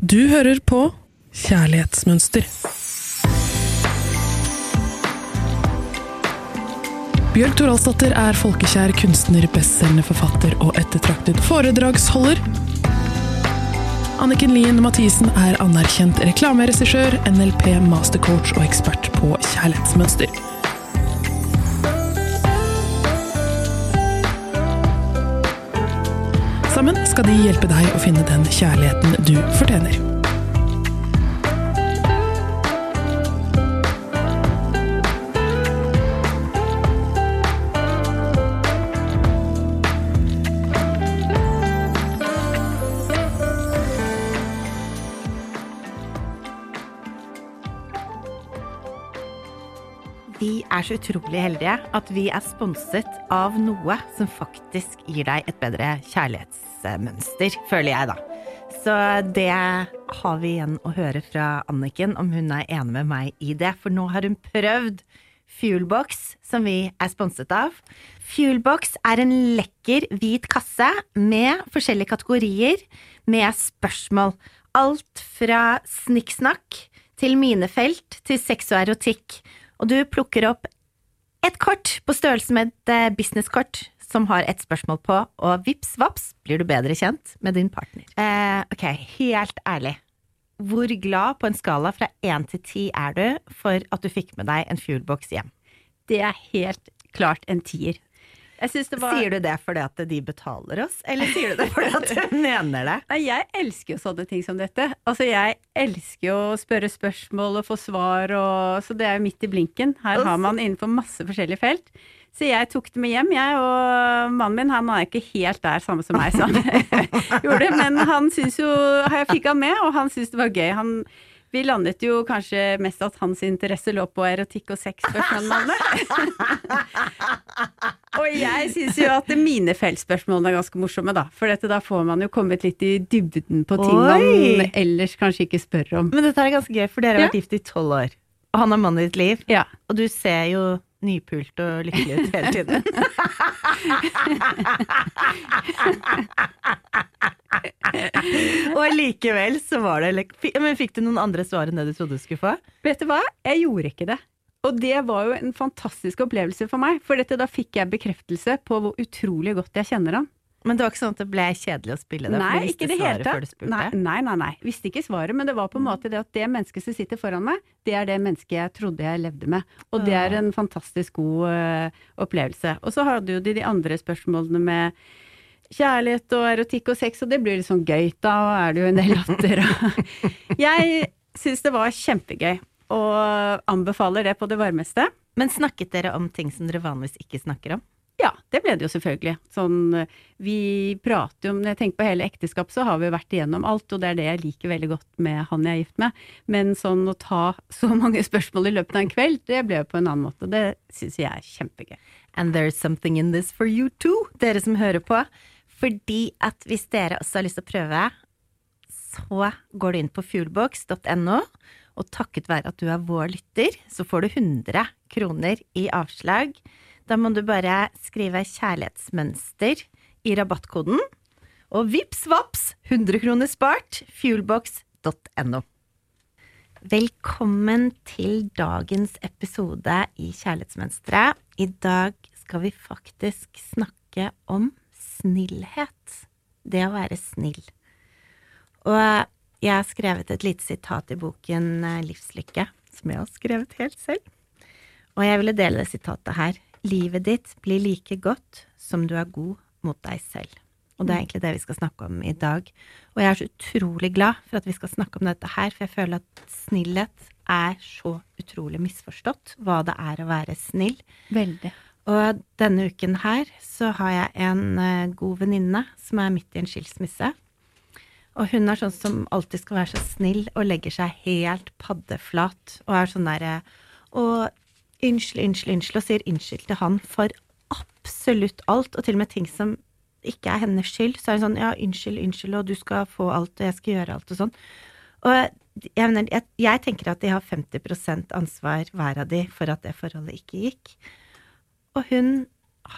Du hører på Kjærlighetsmønster. Bjørg Thoralsdatter er folkekjær kunstner, bestselgende forfatter og ettertraktet foredragsholder. Anniken Lien Mathisen er anerkjent reklameregissør, NLP mastercoach og ekspert på kjærlighetsmønster. Skal de hjelpe deg å finne den kjærligheten du fortjener. Er så utrolig heldige at vi er sponset av noe som faktisk gir deg et bedre kjærlighetsmønster, føler jeg, da. Så det har vi igjen å høre fra Anniken, om hun er enig med meg i det. For nå har hun prøvd Fuelbox, som vi er sponset av. Fuelbox er en lekker hvit kasse med forskjellige kategorier med spørsmål. Alt fra snikksnakk til minefelt til sex og erotikk. Og du plukker opp et kort på størrelse med et eh, businesskort som har et spørsmål på, og vips vaps blir du bedre kjent med din partner. Eh, ok, helt ærlig. Hvor glad på en skala fra én til ti er du for at du fikk med deg en fuelbox hjem? Det er helt klart en tier. Var Sier du det fordi at de betaler oss, eller sier du det fordi at du mener det? Nei, jeg elsker jo sånne ting som dette. Altså, jeg elsker jo å spørre spørsmål og få svar, og, så det er jo midt i blinken. Her har man innenfor masse forskjellige felt. Så jeg tok det med hjem, jeg, og mannen min han er ikke helt der samme som meg, så han gjorde det. Men han syns jo Jeg fikk han med, og han syntes det var gøy. Han vi landet jo kanskje mest at hans interesse lå på erotikk og sex, spørsmålene. og jeg syns jo at mine feltspørsmålene er ganske morsomme, da. For dette, da får man jo kommet litt i dybden på ting Oi. man ellers kanskje ikke spør om. Men dette er ganske gøy, for dere har vært gift i tolv år. Og han er mannen i ditt liv. Ja. Og du ser jo nypult og lykkelig ut hele tiden. og likevel så var det Men fikk du noen andre svar enn det du trodde du skulle få? Vet du hva? Jeg gjorde ikke det. Og det var jo en fantastisk opplevelse for meg, for dette, da fikk jeg bekreftelse på hvor utrolig godt jeg kjenner han. Men det var ikke sånn at det ble kjedelig å spille det? for Nei, du ikke det hele tatt. Nei, nei, nei, nei. Visste ikke svaret, men det var på en måte det at det mennesket som sitter foran meg, det er det mennesket jeg trodde jeg levde med. Og det er en fantastisk god uh, opplevelse. Og så hadde jo de de andre spørsmålene med kjærlighet og erotikk og sex, og det blir litt sånn gøy, da er det jo en del latter. og- Jeg syns det var kjempegøy, og anbefaler det på det varmeste. Men snakket dere om ting som dere vanligvis ikke snakker om? Ja, det ble det jo selvfølgelig. Sånn, vi prater jo om, når jeg tenker på hele ekteskap, så har vi jo vært igjennom alt, og det er det jeg liker veldig godt med han jeg er gift med. Men sånn å ta så mange spørsmål i løpet av en kveld, det ble jo på en annen måte. Det syns jeg er kjempegøy. And there's something in this for you too, dere som hører på. Fordi at hvis dere også har lyst til å prøve, så går du inn på fuelbox.no, og takket være at du er vår lytter, så får du 100 kroner i avslag. Da må du bare skrive 'kjærlighetsmønster' i rabattkoden, og vips vaps, 100 kroner spart, fuelbox.no. Velkommen til dagens episode i Kjærlighetsmønsteret. I dag skal vi faktisk snakke om snillhet. Det å være snill. Og jeg har skrevet et lite sitat i boken eh, Livslykke, som jeg har skrevet helt selv. Og jeg ville dele det sitatet her. Livet ditt blir like godt som du er god mot deg selv. Og det er egentlig det vi skal snakke om i dag. Og jeg er så utrolig glad for at vi skal snakke om dette her, for jeg føler at snillhet er så utrolig misforstått, hva det er å være snill. Veldig. Og denne uken her så har jeg en eh, god venninne som er midt i en skilsmisse. Og hun er sånn som alltid skal være så snill og legger seg helt paddeflat og er sånn derre Og unnskyld, unnskyld, unnskyld, og sier unnskyld til han for absolutt alt, og til og med ting som ikke er hennes skyld. Så er hun sånn ja, unnskyld, unnskyld, og du skal få alt, og jeg skal gjøre alt, og sånn. Og jeg, mener, jeg, jeg tenker at de har 50% ansvar hver av de for at det forholdet ikke gikk. Og hun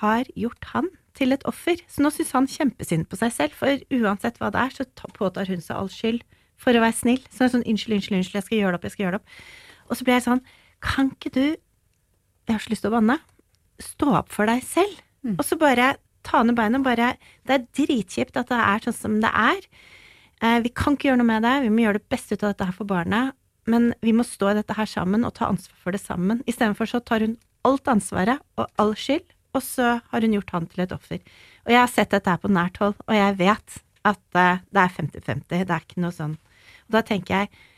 har gjort han til et offer. Så nå syns han kjempesynd på seg selv, for uansett hva det er, så påtar hun seg all skyld for å være snill. Så sånn unnskyld, unnskyld, unnskyld, jeg skal gjøre det opp, jeg skal gjøre det opp. Og så blir jeg sånn, kan ikke du, jeg har så lyst til å banne, stå opp for deg selv? Mm. Og så bare ta ned beina, bare, det er dritkjipt at det er sånn som det er. Eh, vi kan ikke gjøre noe med det, vi må gjøre det beste ut av dette her for barnet, men vi må stå i dette her sammen og ta ansvar for det sammen. Istedenfor så tar hun alt ansvaret og all skyld, og så har hun gjort han til et offer. Og jeg har sett dette her på nært hold, og jeg vet at eh, det er 50-50, det er ikke noe sånn. Og da tenker jeg,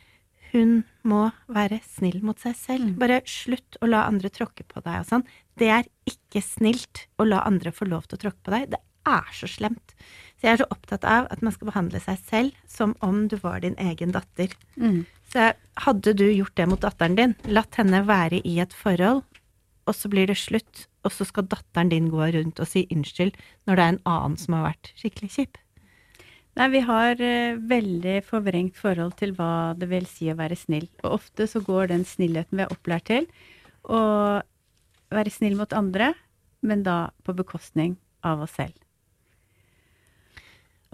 hun må være snill mot seg selv. Mm. Bare slutt å la andre tråkke på deg og sånn. Det er ikke snilt å la andre få lov til å tråkke på deg. Det er så slemt. Så jeg er så opptatt av at man skal behandle seg selv som om du var din egen datter. Mm. Så hadde du gjort det mot datteren din, latt henne være i et forhold, og så blir det slutt, og så skal datteren din gå rundt og si unnskyld når det er en annen som har vært skikkelig kjip. Nei, vi har uh, veldig forvrengt forhold til hva det vil si å være snill. Og ofte så går den snillheten vi er opplært til, å være snill mot andre, men da på bekostning av oss selv.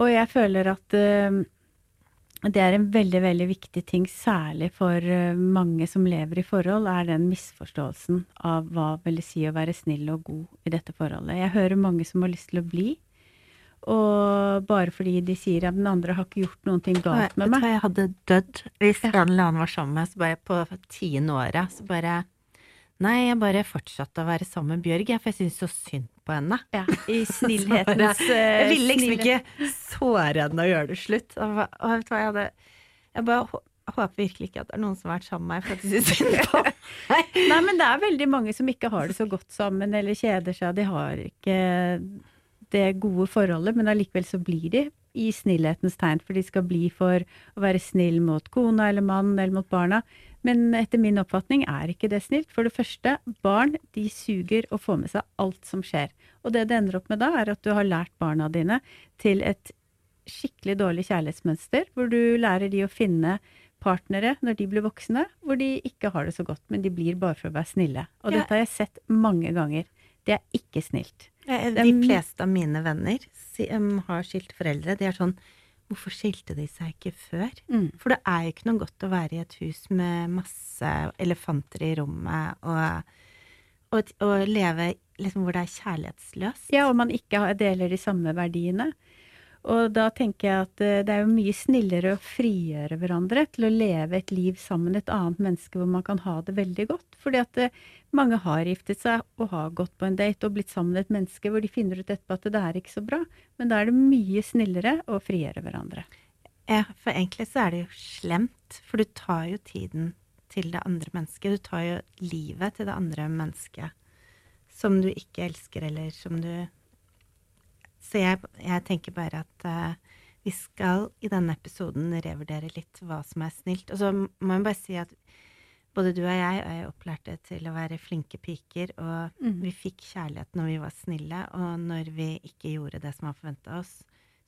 Og jeg føler at eh, det er en veldig, veldig viktig ting, særlig for eh, mange som lever i forhold, er den misforståelsen av hva vil det si å være snill og god i dette forholdet. Jeg hører mange som har lyst til å bli, og bare fordi de sier at den andre har ikke gjort ting galt med meg. hva jeg hadde dødd hvis den eller annen var sammen med, så bare på tiende året, så bare Nei, jeg bare fortsatte å være sammen med Bjørg, jeg, for jeg syntes så synd på henne. Ja, I snillhetens bare- Jeg ville liksom ikke såre henne og gjøre det slutt. Og, og vet du hva jeg hadde Jeg bare håper virkelig ikke at det er noen som har vært sammen med meg for at de syns synd på meg. Nei, men det er veldig mange som ikke har det så godt sammen, eller kjeder seg. De har ikke det gode forholdet, men allikevel så blir de i snillhetens tegn, for de skal bli for å være snill mot kona eller mannen eller mot barna. Men etter min oppfatning er ikke det snilt. For det første, barn de suger og får med seg alt som skjer. Og det det ender opp med da, er at du har lært barna dine til et skikkelig dårlig kjærlighetsmønster, hvor du lærer de å finne partnere når de blir voksne, hvor de ikke har det så godt, men de blir bare for å være snille. Og Ja. dette har jeg sett mange ganger. Det er ikke snilt. De fleste av mine venner har skilte foreldre. De er sånn Hvorfor skilte de seg ikke før? For det er jo ikke noe godt å være i et hus med masse elefanter i rommet og, og, og leve liksom hvor det er kjærlighetsløst. Ja, og man ikke deler de samme verdiene. Og da tenker jeg at eh, det er jo mye snillere å frigjøre hverandre til å leve et liv sammen et annet menneske hvor man kan ha det veldig godt. Fordi at eh, mange har giftet seg og har gått på en date og blitt sammen med et menneske hvor de finner ut etterpå at det er ikke så bra. Men da er det mye snillere å frigjøre hverandre. Ja, for egentlig så er det jo slemt, for du tar jo tiden til det andre mennesket. Du tar jo livet til det andre mennesket som du ikke elsker, eller som du Så jeg, jeg tenker bare at uh, vi skal i denne episoden revurdere litt hva som er snilt. Og så må jeg bare si at både du og jeg er opplært opplærte til å være flinke piker, og mm. vi fikk kjærlighet når vi var snille, og når vi ikke gjorde det som var forventa oss,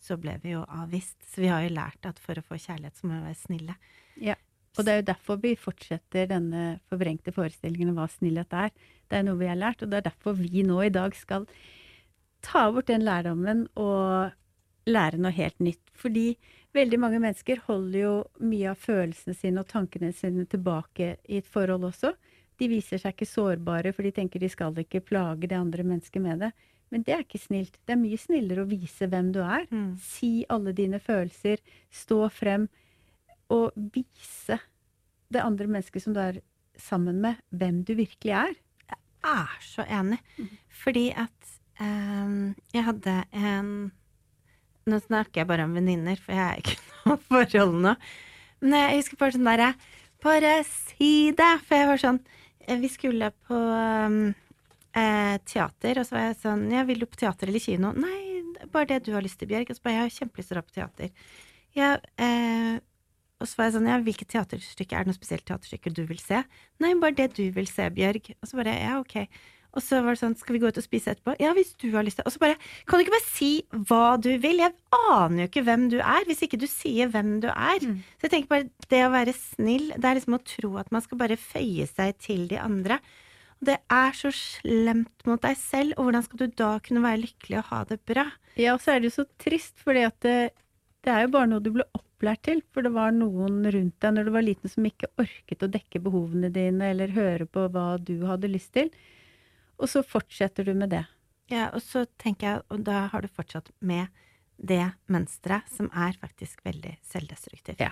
så ble vi jo avvist. Så vi har jo lært at for å få kjærlighet, så må vi være snille. Ja. Og det er jo derfor vi fortsetter denne forvrengte forestillingen om hva snillhet er. Det er noe vi har lært, og det er derfor vi nå i dag skal ta bort den lærdommen og lære noe helt nytt. Fordi veldig mange mennesker holder jo mye av følelsene sine og tankene sine tilbake i et forhold også. De viser seg ikke sårbare, for de tenker de skal ikke plage det andre mennesket med det. Men det er ikke snilt. Det er mye snillere å vise hvem du er. Mm. Si alle dine følelser. Stå frem og vise det andre mennesket som du er sammen med, hvem du virkelig er. Jeg er så enig. Fordi at ehm, jeg hadde en Nå snakker jeg bare om venninner, for jeg er ikke noe forhold nå. Men jeg husker bare sånn derre Bare si det! For jeg var sånn eh, Vi skulle på um, eh, teater, og så var jeg sånn Ja, vil du på teater eller kino? Nei, bare det du har lyst til, Bjørg. Og så bare Jeg har kjempelyst til å dra på teater. Ja, eh, og så var jeg sånn, ja, hvilket teaterstykke, er det noe spesielt teaterstykke du vil se? Nei, bare det du vil se, Bjørg. Og så bare, ja, ok. Og så var det sånn, skal vi gå ut og spise etterpå? Ja, hvis du har lyst til. Og så bare, kan du ikke bare si hva du vil? Jeg aner jo ikke hvem du er, hvis ikke du sier hvem du er. Mm. Så jeg tenker bare, det å være snill, det er liksom å tro at man skal bare føye seg til de andre. Og det er så slemt mot deg selv, og hvordan skal du da kunne være lykkelig og ha det bra? Ja, og så er det jo så trist, fordi at det, det er jo bare noe du ble opplært opplært til. For det var noen rundt deg når du var liten som ikke orket å dekke behovene dine eller høre på hva du hadde lyst til. Og så fortsetter du med det. Ja, og så tenker jeg, og da har du fortsatt med det mønsteret som er faktisk veldig selvdestruktivt. Ja.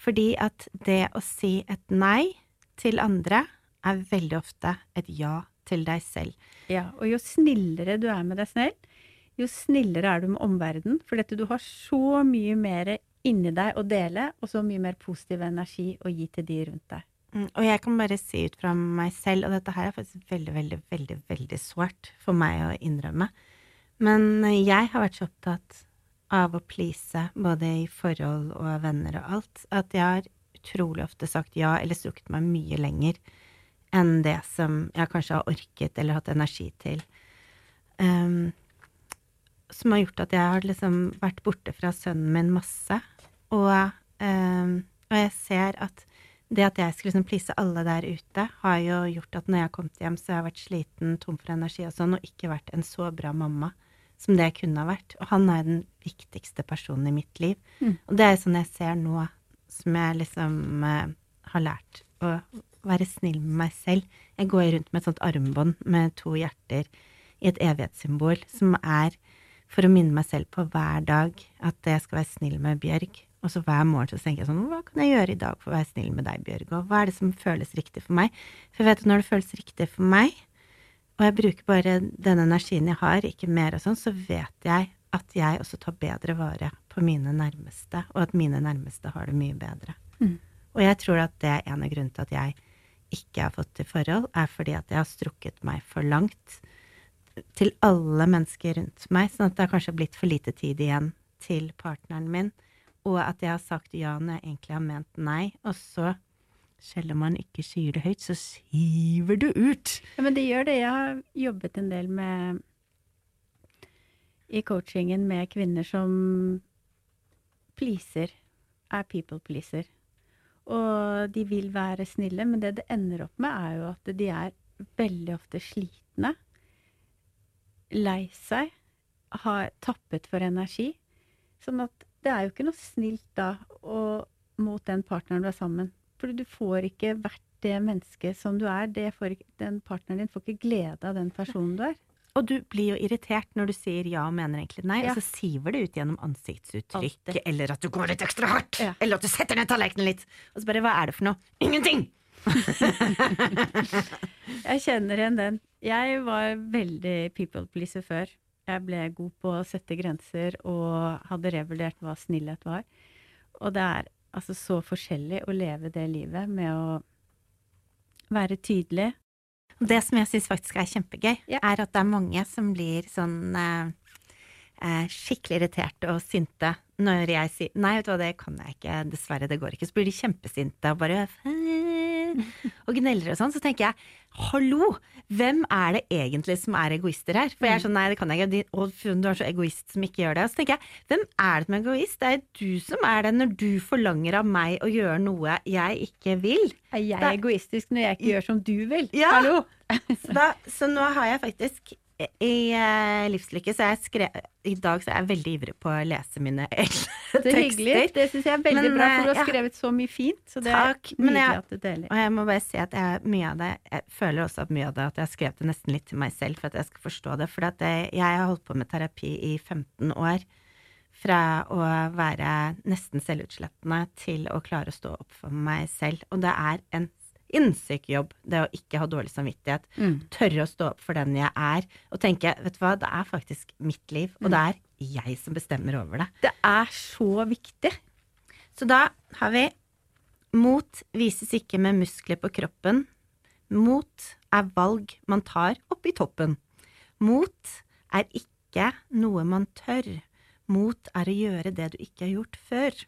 Fordi at det å si et nei til andre er veldig ofte et ja til deg selv. Ja, og jo snillere du er med deg selv, jo snillere er du med omverdenen. For dette, du har så mye mer inni deg å dele, og så mye mer positiv energi å gi til de rundt deg. Mm, og jeg kan bare si ut fra meg selv, og dette her er faktisk veldig, veldig, veldig, veldig sårt for meg å innrømme, men jeg har vært så opptatt av å please, både i forhold og venner og alt, at jeg har utrolig ofte sagt ja, eller strukket meg mye lenger enn det som jeg kanskje har orket eller hatt energi til. Um, som har gjort at jeg har liksom vært borte fra sønnen min masse. Og, um, og jeg ser at det at jeg skulle liksom please alle der ute, har jo gjort at når jeg har kommet hjem, så har jeg vært sliten, tom for energi og sånn, og ikke vært en så bra mamma som det jeg kunne ha vært. Og han er den viktigste personen i mitt liv. Mm. Og det er sånn jeg ser nå, som jeg liksom uh, har lært å være snill med meg selv. Jeg går rundt med et sånt armbånd med to hjerter i et evighetssymbol, som er for å minne meg selv på hver dag at jeg skal være snill med Bjørg. Og så hver morgen så tenker jeg sånn, hva kan jeg gjøre i dag for å være snill med deg, Bjørg, og hva er det som føles riktig for meg? For jeg vet at når det føles riktig for meg, og jeg bruker bare den energien jeg har, ikke mer og sånn, så vet jeg at jeg også tar bedre vare på mine nærmeste, og at mine nærmeste har det mye bedre. Mm. Og jeg tror at det er en av grunnene til at jeg ikke har fått til forhold, er fordi at jeg har strukket meg for langt til alle mennesker rundt meg, sånn at det har kanskje blitt for lite tid igjen til partneren min, og at jeg har sagt ja når jeg egentlig har ment nei, og så, selv om man ikke sier det høyt, så siver du ut. Ja, men det gjør det. Jeg har jobbet en del med i coachingen med kvinner som pleaser, er people pleaser. Og de vil være snille, men det det ender opp med, er jo at de er veldig ofte slitne, lei seg, har tappet for energi. Sånn at det er jo ikke noe snilt da å, mot den partneren du er sammen. For du får ikke vært det mennesket som du er. Det får ikke, den partneren din får ikke glede av den personen du er. Og du blir jo irritert når du sier ja og mener egentlig nei, Ja. og så siver det ut gjennom ansiktsuttrykk, Alltid. eller at du går litt ekstra hardt, Ja. eller at du setter ned tallerkenen litt, og så bare hva er det for noe? Ingenting! Jeg kjenner igjen den. Jeg var veldig people pleaser før. Jeg ble god på å sette grenser og hadde revurdert hva snillhet var. Og det er altså så forskjellig å leve det livet med å være tydelig. Det som jeg syns faktisk er kjempegøy, Ja. er at det er mange som blir sånn eh, eh, skikkelig irriterte og sinte når jeg sier nei, vet du hva, det kan jeg ikke, dessverre, det går ikke. Så blir de kjempesinte og bare og gneller og sånn. Så tenker jeg hallo, hvem er det egentlig som er egoister her? For jeg er sånn nei, det kan jeg ikke, og du er så egoist som ikke gjør det. Og så tenker jeg hvem er det som er egoist? Det er du som er det når du forlanger av meg å gjøre noe jeg ikke vil. Er jeg Det- egoistisk når jeg ikke gjør som du vil? Ja. Hallo! Så, da, så nå har jeg faktisk i uh, Livslykke så er jeg skrevet I dag så er jeg veldig ivrig på å lese mine egne Det er hyggelig. tekster. Det syns jeg er veldig Men, bra, for du eh, har ja. skrevet så mye fint. Så det Takk, er nydelig jeg- at du deler. Og jeg må bare si at jeg, mye av det Jeg føler også at mye av det at jeg har skrevet det nesten litt til meg selv for at jeg skal forstå det. For at det, jeg har holdt på med terapi i 15 år. Fra å være nesten selvutslettende til å klare å stå opp for meg selv. Og det er en innsyk jobb, det å ikke ha dårlig samvittighet. Mm. Tørre å stå opp for den jeg er, og tenke vet du hva, det er faktisk mitt liv, og det er jeg som bestemmer over det. Det er så viktig. Så da har vi mot vises ikke med muskler på kroppen. Mot er valg man tar oppe i toppen. Mot er ikke noe man tør. Mot er å gjøre det du ikke har gjort før.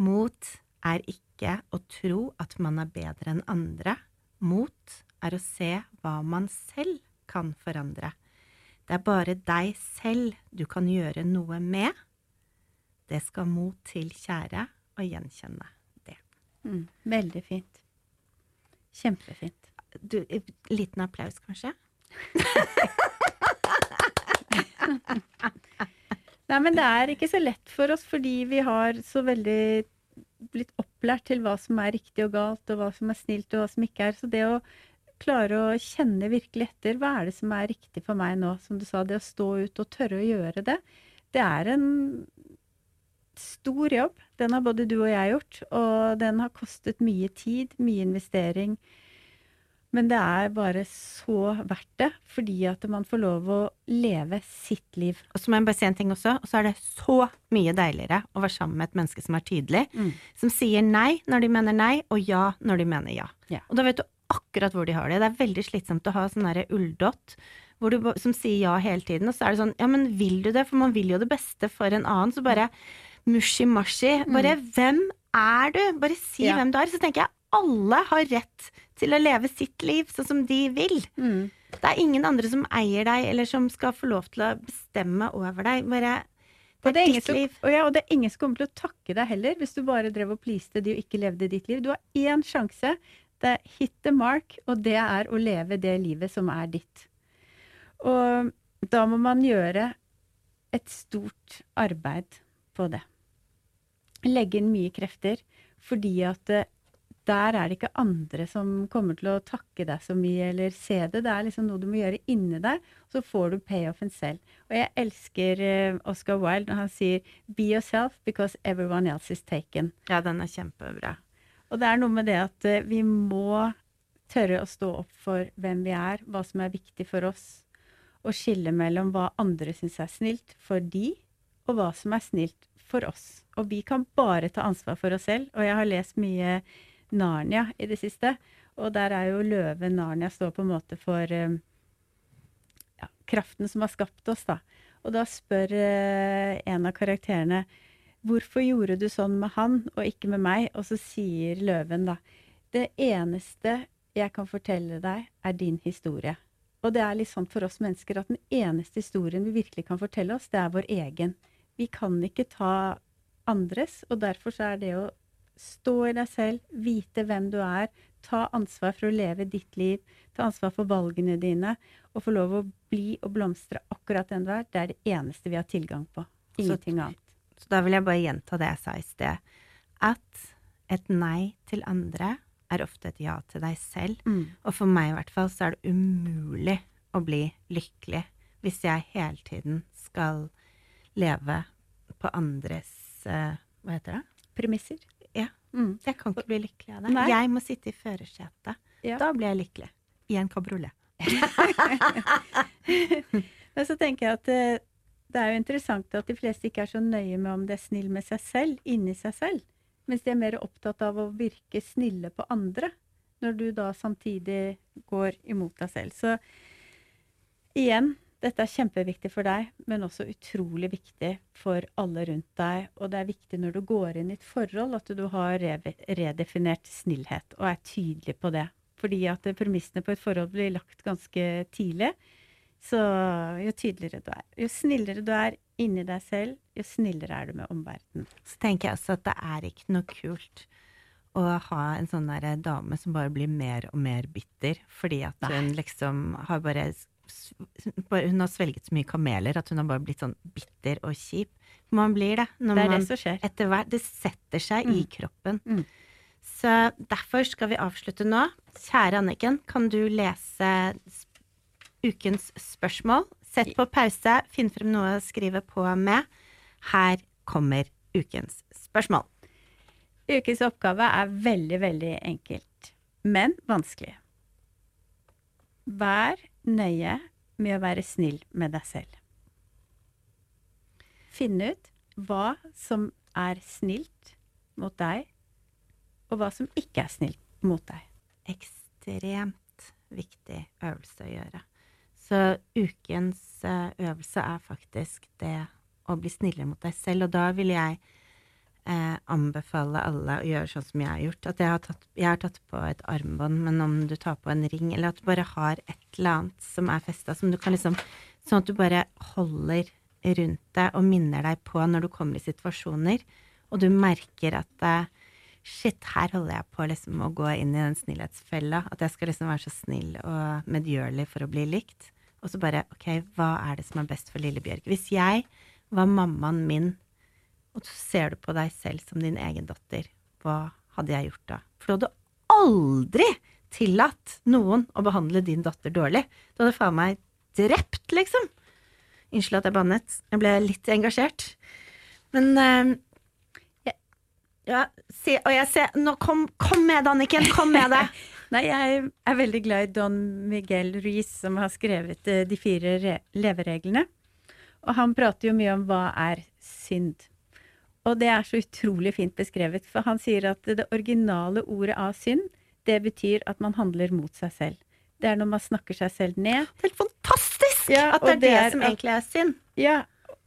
Mot er ikke å tro at man er bedre enn andre. Mot er å se hva man selv kan forandre. Det er bare deg selv du kan gjøre noe med. Det skal mot til, kjære, å gjenkjenne det. Mm. Veldig fint. Kjempefint. Du, liten applaus, kanskje? Nei, men det er ikke så lett for oss fordi vi har så veldig blitt opplært til hva som er riktig og galt, og hva som er snilt og hva som ikke er. Så det å klare å kjenne virkelig etter hva er det som er riktig for meg nå, som du sa, det å stå ut og tørre å gjøre det, det er en stor jobb. Den har både du og jeg gjort, og den har kostet mye tid, mye investering. Men det er bare så verdt det, fordi at man får lov å leve sitt liv. Og så må jeg bare si en ting også, og så er det så mye deiligere å være sammen med et menneske som er tydelig, Mm. som sier nei når de mener nei, og ja når de mener ja. Ja. Og da vet du akkurat hvor de har det. Det er veldig slitsomt å ha sånn derre ulldott hvor du, ba- som sier ja hele tiden, og så er det sånn ja, men vil du det? For man vil jo det beste for en annen, så bare mushi-mashi. Bare hvem er du? Bare si Mm. Ja. hvem du er. Så tenker jeg alle har rett til å leve sitt liv sånn som de vil. Mm. Det er ingen andre som eier deg, eller som skal få lov til å bestemme over deg. Bare det er ditt liv. og, ja, og det er ingen som kommer til å takke deg heller, hvis du bare drev og pleaste de og ikke levde ditt liv. Du har én sjanse. Det er hit the mark, og det er å leve det livet som er ditt. Og da må man gjøre et stort arbeid på det. Legge inn mye krefter, fordi at eh, der er det ikke andre som kommer til å takke deg så mye eller se det. Det er liksom noe du må gjøre inni deg, så får du payoffen selv. Og jeg elsker eh, Oscar Wilde når han sier 'be yourself because everyone else is taken'. Ja, den er kjempebra. Og det er noe med det at eh, vi må tørre å stå opp for hvem vi er, hva som er viktig for oss, og skille mellom hva andre syns er snilt for de, og hva som er snilt for oss. Og vi kan bare ta ansvar for oss selv. Og jeg har lest mye Narnia i det siste, og der er jo løven Narnia står på en måte for eh, ja, kraften som har skapt oss, da. Og da spør eh, en av karakterene Hvorfor gjorde du sånn med han og ikke med meg? Og så sier løven da Det eneste jeg kan fortelle deg, er din historie. Og det er litt sånn for oss mennesker at den eneste historien vi virkelig kan fortelle oss, det er vår egen. Vi kan ikke ta andres, og derfor så er det å stå i deg selv, vite hvem du er, ta ansvar for å leve ditt liv, ta ansvar for valgene dine, og få lov å bli og blomstre akkurat den du er, det er det eneste vi har tilgang på. Ingenting annet. Så da vil jeg bare gjenta det jeg sa i sted. At et nei til andre er ofte et ja til deg selv. Mm. Og for meg i hvert fall så er det umulig å bli lykkelig hvis jeg hele tiden skal leve på andres eh, Hva heter det? Premisser. Mm. Jeg kan ikke bli lykkelig av det. Nei. Jeg må sitte i førersetet. Ja. Da blir jeg lykkelig. I en kabriolet. Men så tenker jeg at eh, det er jo interessant at de fleste ikke er så nøye med om de er snill med seg selv, inni seg selv. Mens de er mer opptatt av å virke snille på andre, når du da samtidig går imot deg selv. Så igjen, dette er kjempeviktig for deg, men også utrolig viktig for alle rundt deg. Og det er viktig når du går inn i et forhold, at du har redefinert snillhet og er tydelig på det. Fordi at premissene på et forhold blir lagt ganske tidlig. Så jo tydeligere du er, jo snillere du er inni deg selv, jo snillere er du med omverdenen. Så tenker jeg også at det er ikke noe kult å ha en sånn der dame som bare blir mer og mer bitter, fordi at Nei. hun liksom har bare Hun har svelget så mye kameler at hun har bare blitt sånn bitter og kjip. Man blir det når Det er man det som skjer. etter hvert Det setter seg i Mm. kroppen. Mm. Så derfor skal vi avslutte nå. Kjære Anniken, kan du lese ukens spørsmål? Sett på pause, finn frem noe å skrive på med. Her kommer ukens spørsmål. Ukens oppgave er veldig, veldig enkelt, men vanskelig. Vær nøye med å være snill med deg selv. Finn ut hva som er snilt mot deg, og hva som ikke er snilt mot deg. Ekstremt viktig øvelse å gjøre. Så ukens eh, øvelse er faktisk det å bli snillere mot deg selv, og da vil jeg eh, anbefale alle å gjøre sånn som jeg har gjort. At jeg har, tatt, jeg har tatt på et armbånd, men om du tar på en ring, eller at du bare har et eller annet som er festa, som du kan liksom Sånn at du bare holder rundt deg og minner deg på når du kommer i situasjoner, og du merker at eh, Shit, her holder jeg på liksom å gå inn i den snillhetsfella. At jeg skal liksom være så snill og medgjørlig for å bli likt. Og så bare, ok, hva er det som er best for lille Bjørg? Hvis jeg var mammaen min, og så ser du på deg selv som din egen datter, hva hadde jeg gjort da? For du hadde aldri tillatt noen å behandle din datter dårlig. Du hadde faen meg drept, liksom. Unnskyld at jeg bannet. Jeg ble litt engasjert. Men eh, jeg, Ja, se, og jeg ser Nå, kom, kom med, Anniken! Kom med det! Nei, jeg er veldig glad i Don Miguel Ruiz, som har skrevet eh, De fire re levereglene. Og han prater jo mye om hva er synd. Og det er så utrolig fint beskrevet, for han sier at det originale ordet av synd, det betyr at man handler mot seg selv. Det er når man snakker seg selv ned. Helt fantastisk! Ja, at det er det, er som egentlig er synd. Ja,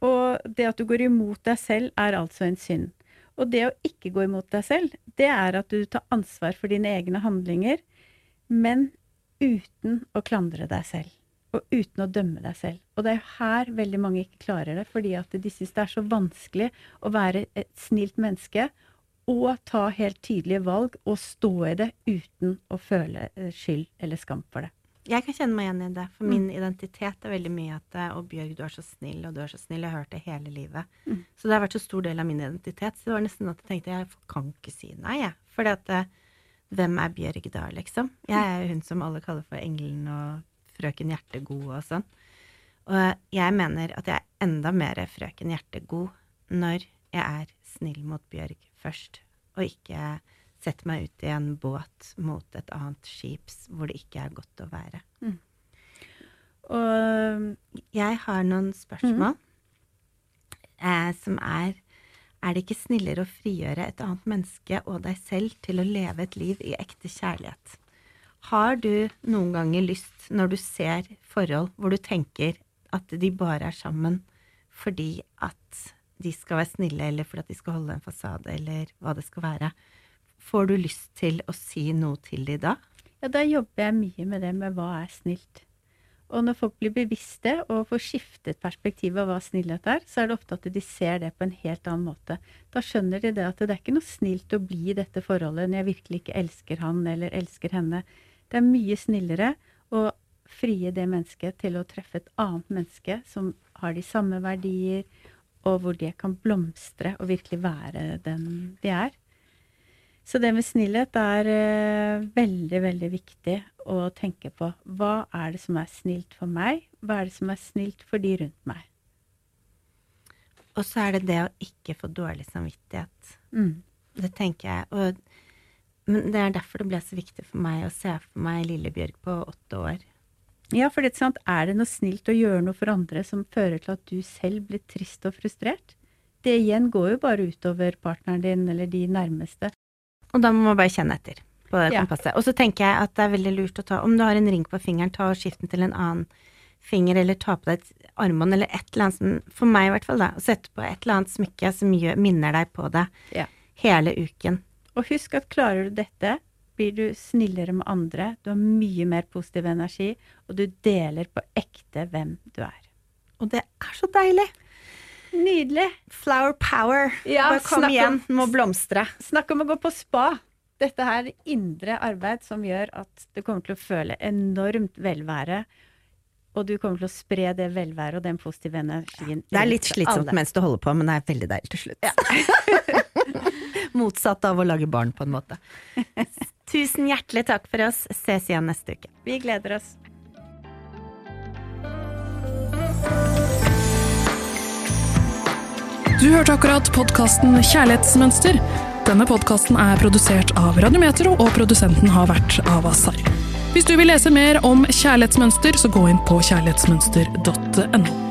og det at du går imot deg selv, er altså en synd. Og det å ikke gå imot deg selv, det er at du tar ansvar for dine egne handlinger, men uten å klandre deg selv. Og uten å dømme deg selv. Og det er her veldig mange ikke klarer det, fordi at de syns det er så vanskelig å være et snilt menneske og ta helt tydelige valg og stå i det uten å føle eh, skyld eller skam for det. Jeg kan kjenne meg igjen i det, for min identitet er veldig mye at eh, 'Å, Bjørg, du er så snill, og du er så snill'. Jeg har hørt det hele livet. Mm. Så det har vært så stor del av min identitet. Så det var nesten at jeg tenkte jeg kan ikke si nei, jeg. Fordi at eh, hvem er Bjørg da, liksom? Jeg er jo hun som alle kaller for engelen og frøken Hjertegod og sånn. Og jeg mener at jeg er enda mer frøken Hjertegod når jeg er snill mot Bjørg først, og ikke setter meg ut i en båt mot et annet skips hvor det ikke er godt å være. Og Jeg har noen spørsmål eh, som er Er det ikke snillere å frigjøre et annet menneske og deg selv til å leve et liv i ekte kjærlighet? Har du noen ganger lyst, når du ser forhold hvor du tenker at de bare er sammen fordi at de skal være snille, eller fordi at de skal holde en fasade, eller hva det skal være, får du lyst til å si noe til de da? Ja, da jobber jeg mye med det med hva er snilt. Og når folk blir bevisste og får skiftet perspektivet av hva snillhet er, så er det ofte at de ser det på en helt annen måte. Da skjønner de det at det er ikke noe snilt å bli i dette forholdet når jeg virkelig ikke elsker han eller elsker henne. Det er mye snillere å frie det mennesket til å treffe et annet menneske som har de samme verdier, og hvor de kan blomstre og virkelig være den de er. Så det med snillhet er eh, veldig, veldig viktig å tenke på. Hva er det som er snilt for meg? Hva er det som er snilt for de rundt meg? Og så er det det å ikke få dårlig samvittighet. Mm. Det tenker jeg. Og, men det er derfor det ble så viktig for meg å se for meg Lillebjørg på åtte år. Ja, for det er, sant, er det noe snilt å gjøre noe for andre som fører til at du selv blir trist og frustrert? Det igjen går jo bare utover partneren din eller de nærmeste. Og da må man bare kjenne etter på det Ja. kompasset. Og så tenker jeg at det er veldig lurt å ta Om du har en ring på fingeren, ta og skift den til en annen finger, eller ta på deg et armbånd, eller et eller annet som For meg, i hvert fall, da. Sette på et eller annet smykke som gjør, minner deg på det Ja. hele uken. Og husk at klarer du dette, blir du snillere med andre, du har mye mer positiv energi, og du deler på ekte hvem du er. Og det er så deilig! Nydelig! Flower power. Ja, Bare kom snakk om- må blomstre. Snakk om å gå på spa. Dette her er indre arbeid som gjør at du kommer til å føle enormt velvære. Og du kommer til å spre det velværet og den positive energien. Det er litt slitsomt alle. mens du holder på, men det er veldig deilig til slutt. Motsatt av å lage barn, på en måte. Tusen hjertelig takk for oss. Ses igjen neste uke. Vi gleder oss. Du hørte akkurat podkasten Kjærlighetsmønster. Denne podkasten er produsert av Radiometro, og produsenten har vært Avasar. Hvis du vil lese mer om kjærlighetsmønster, så gå inn på kjærlighetsmønster.no.